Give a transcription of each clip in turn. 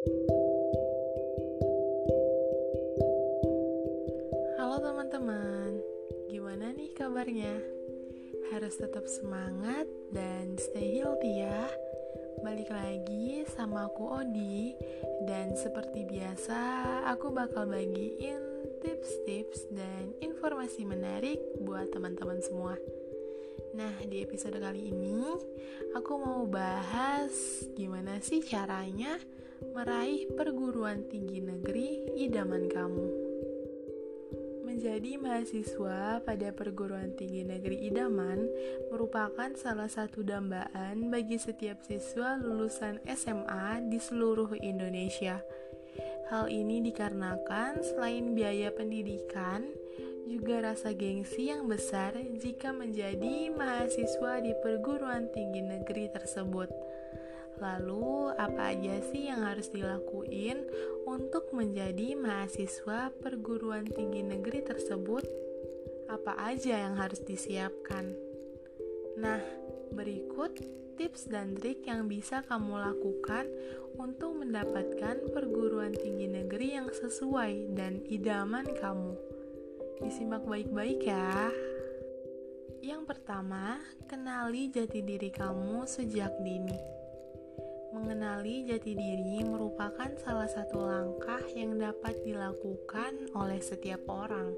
Halo teman-teman, gimana nih kabarnya? Harus tetap semangat dan stay healthy ya. Balik lagi sama aku Odi dan seperti biasa aku bakal bagiin tips-tips dan informasi menarik buat teman-teman semua. Nah, di episode kali ini aku mau bahas gimana sih caranya meraih perguruan tinggi negeri idaman kamu. Menjadi mahasiswa pada perguruan tinggi negeri idaman merupakan salah satu dambaan bagi setiap siswa lulusan SMA di seluruh Indonesia. Hal ini dikarenakan selain biaya pendidikan, juga rasa gengsi yang besar jika menjadi mahasiswa di perguruan tinggi negeri tersebut. Lalu, apa aja sih yang harus dilakuin untuk menjadi mahasiswa perguruan tinggi negeri tersebut? Apa aja yang harus disiapkan? Nah, berikut tips dan trik yang bisa kamu lakukan untuk mendapatkan perguruan tinggi negeri yang sesuai dan idaman kamu. Disimak baik-baik ya. Yang pertama, kenali jati diri kamu sejak dini. Mengenali jati diri merupakan salah satu langkah yang dapat dilakukan oleh setiap orang.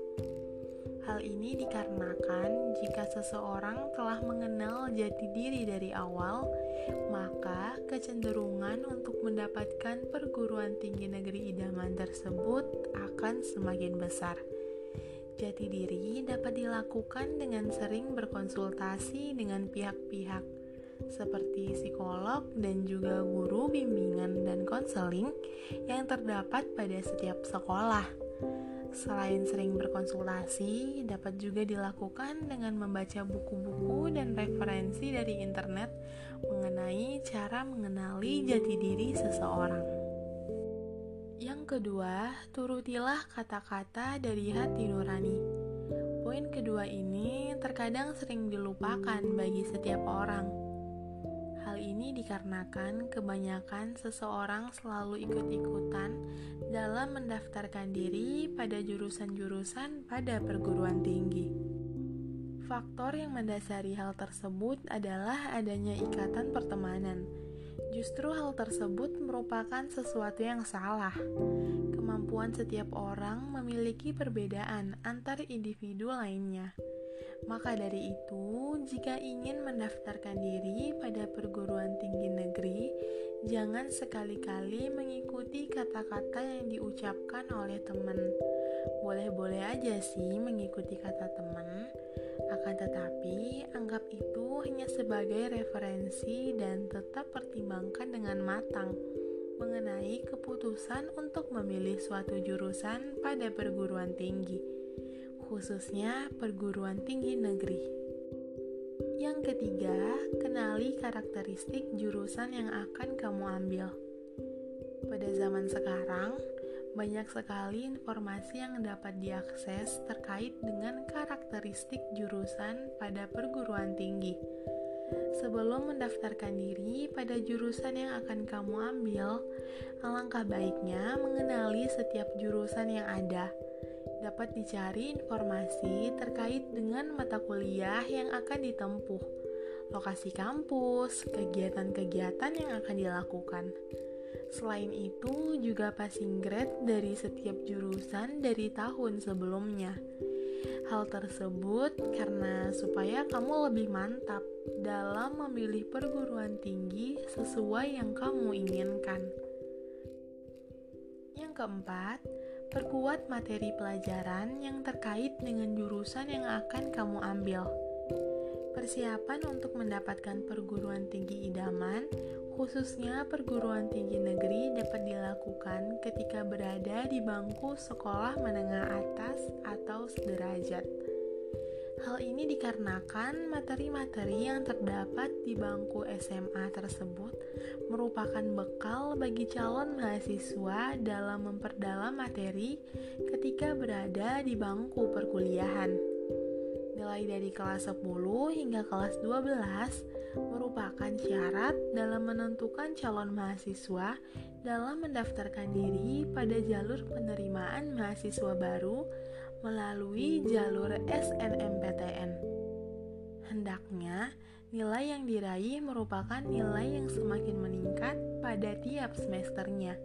Hal ini dikarenakan jika seseorang telah mengenal jati diri dari awal, maka kecenderungan untuk mendapatkan perguruan tinggi negeri idaman tersebut akan semakin besar. Jati diri dapat dilakukan dengan sering berkonsultasi dengan pihak-pihak seperti psikolog dan juga guru bimbingan dan konseling yang terdapat pada setiap sekolah. Selain sering berkonsultasi, dapat juga dilakukan dengan membaca buku-buku dan referensi dari internet mengenai cara mengenali jati diri seseorang. Yang kedua, turutilah kata-kata dari hati nurani. Poin kedua ini terkadang sering dilupakan bagi setiap orang. Hal ini dikarenakan kebanyakan seseorang selalu ikut-ikutan dalam mendaftarkan diri pada jurusan-jurusan pada perguruan tinggi. Faktor yang mendasari hal tersebut adalah adanya ikatan pertemanan Justru hal tersebut merupakan sesuatu yang salah. Kemampuan setiap orang memiliki perbedaan antar individu lainnya. Maka dari itu, jika ingin mendaftarkan diri pada perguruan tinggi negeri, jangan sekali-kali mengikuti kata-kata yang diucapkan oleh teman. Boleh-boleh aja sih mengikuti kata teman, akan tetapi, anggap itu hanya sebagai referensi dan tetap pertimbangkan dengan matang mengenai keputusan untuk memilih suatu jurusan pada perguruan tinggi, khususnya perguruan tinggi negeri. Yang ketiga, kenali karakteristik jurusan yang akan kamu ambil. Pada zaman sekarang, banyak sekali informasi yang dapat diakses terkait dengan karakteristik jurusan pada perguruan tinggi. Sebelum mendaftarkan diri pada jurusan yang akan kamu ambil, alangkah baiknya mengenali setiap jurusan yang ada. Dapat dicari informasi terkait dengan mata kuliah yang akan ditempuh, lokasi kampus, kegiatan-kegiatan yang akan dilakukan. Selain itu, juga passing grade dari setiap jurusan dari tahun sebelumnya. Hal tersebut karena supaya kamu lebih mantap dalam memilih perguruan tinggi sesuai yang kamu inginkan. Yang keempat, perkuat materi pelajaran yang terkait dengan jurusan yang akan kamu ambil. Persiapan untuk mendapatkan perguruan tinggi idaman khususnya perguruan tinggi negeri dapat dilakukan ketika berada di bangku sekolah menengah atas atau sederajat. Hal ini dikarenakan materi-materi yang terdapat di bangku SMA tersebut merupakan bekal bagi calon mahasiswa dalam memperdalam materi ketika berada di bangku perkuliahan. Nilai dari kelas 10 hingga kelas 12 merupakan syarat dalam menentukan calon mahasiswa dalam mendaftarkan diri pada jalur penerimaan mahasiswa baru melalui jalur SNMPTN. Hendaknya nilai yang diraih merupakan nilai yang semakin meningkat pada tiap semesternya,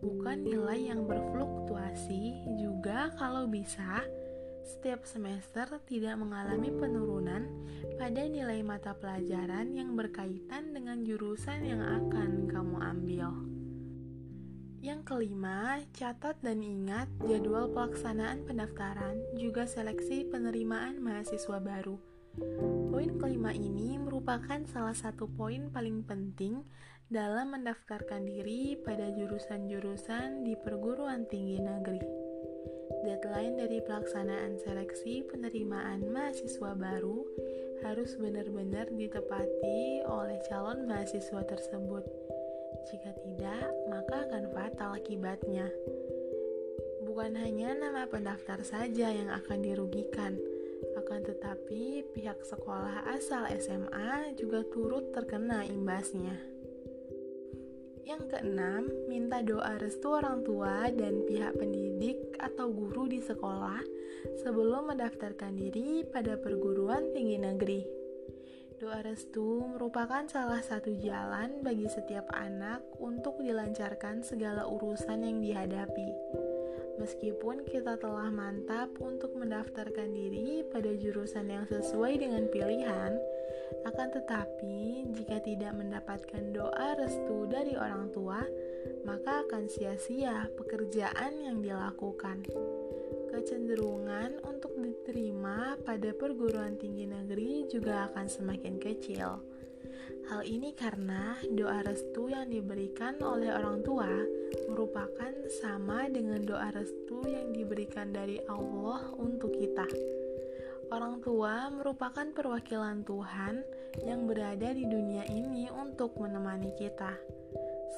bukan nilai yang berfluktuasi. Juga, kalau bisa, setiap semester tidak mengalami penurunan pada nilai mata pelajaran yang berkaitan dengan jurusan yang akan kamu ambil. Yang kelima, catat dan ingat jadwal pelaksanaan pendaftaran juga seleksi penerimaan mahasiswa baru. Poin kelima ini merupakan salah satu poin paling penting dalam mendaftarkan diri pada jurusan-jurusan di perguruan tinggi negeri. Deadline dari pelaksanaan seleksi penerimaan mahasiswa baru harus benar-benar ditepati oleh calon mahasiswa tersebut. Jika tidak, maka akan fatal akibatnya. Bukan hanya nama pendaftar saja yang akan dirugikan, akan tetapi pihak sekolah asal SMA juga turut terkena imbasnya. Yang keenam, minta doa restu orang tua dan pihak pendidik atau guru di sekolah sebelum mendaftarkan diri pada perguruan tinggi negeri. Doa restu merupakan salah satu jalan bagi setiap anak untuk dilancarkan segala urusan yang dihadapi. Meskipun kita telah mantap untuk mendaftarkan diri pada jurusan yang sesuai dengan pilihan, akan tetapi jika tidak mendapatkan doa restu dari orang tua, maka akan sia-sia pekerjaan yang dilakukan kecenderungan untuk diterima pada perguruan tinggi negeri juga akan semakin kecil. Hal ini karena doa restu yang diberikan oleh orang tua merupakan sama dengan doa restu yang diberikan dari Allah untuk kita. Orang tua merupakan perwakilan Tuhan yang berada di dunia ini untuk menemani kita.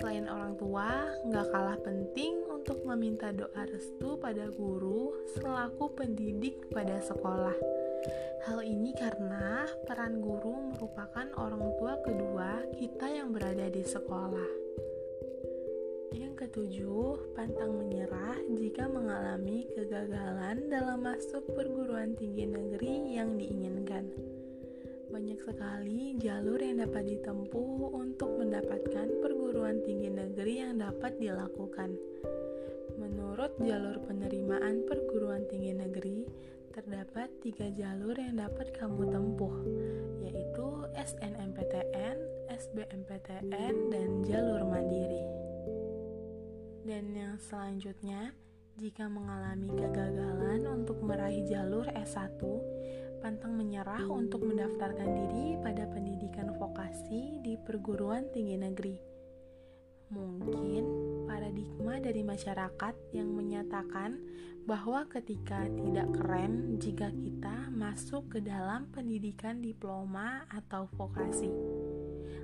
Selain orang tua, nggak kalah penting untuk meminta doa restu pada guru selaku pendidik pada sekolah. Hal ini karena peran guru merupakan orang tua kedua kita yang berada di sekolah. Ketujuh, pantang menyerah jika mengalami kegagalan dalam masuk perguruan tinggi negeri yang diinginkan. Banyak sekali jalur yang dapat ditempuh untuk mendapatkan perguruan tinggi negeri yang dapat dilakukan. Menurut jalur penerimaan perguruan tinggi negeri, terdapat tiga jalur yang dapat kamu tempuh, yaitu SNMPTN, SBMPTN, dan jalur mandiri. Dan yang selanjutnya, jika mengalami kegagalan untuk meraih jalur S1, pantang menyerah untuk mendaftarkan diri pada pendidikan vokasi di perguruan tinggi negeri. Mungkin paradigma dari masyarakat yang menyatakan bahwa ketika tidak keren jika kita masuk ke dalam pendidikan diploma atau vokasi.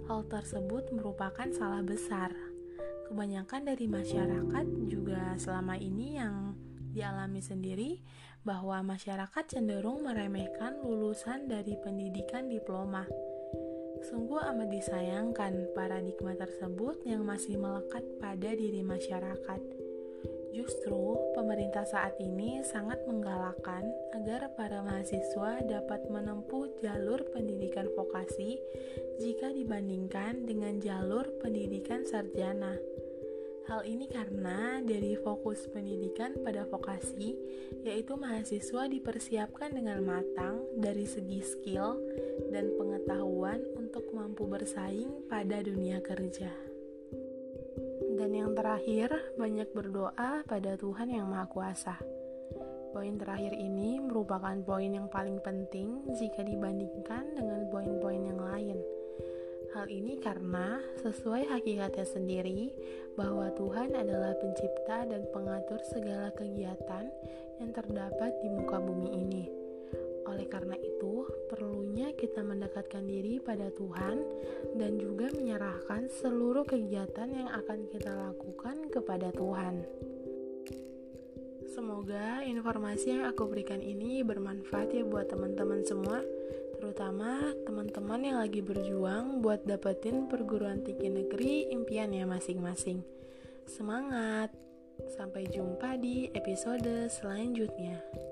Hal tersebut merupakan salah besar. Kebanyakan dari masyarakat juga selama ini yang dialami sendiri bahwa masyarakat cenderung meremehkan lulusan dari pendidikan diploma. Sungguh amat disayangkan paradigma tersebut yang masih melekat pada diri masyarakat. Justru, pemerintah saat ini sangat menggalakkan agar para mahasiswa dapat menempuh jalur pendidikan vokasi jika dibandingkan dengan jalur pendidikan sarjana. Hal ini karena dari fokus pendidikan pada vokasi, yaitu mahasiswa dipersiapkan dengan matang dari segi skill dan pengetahuan untuk mampu bersaing pada dunia kerja. Dan yang terakhir, banyak berdoa pada Tuhan Yang Maha Kuasa. Poin terakhir ini merupakan poin yang paling penting jika dibandingkan dengan poin-poin yang lain Hal ini karena sesuai hakikatnya sendiri bahwa Tuhan adalah pencipta dan pengatur segala kegiatan yang terdapat di muka bumi ini. Oleh karena itu, perlunya kita mendekatkan diri pada Tuhan dan juga menyerahkan seluruh kegiatan yang akan kita lakukan kepada Tuhan. Semoga informasi yang aku berikan ini bermanfaat ya buat teman-teman semua. terutama teman-teman yang lagi berjuang buat dapetin perguruan tinggi negeri impiannya masing-masing. Semangat! Sampai jumpa di episode selanjutnya.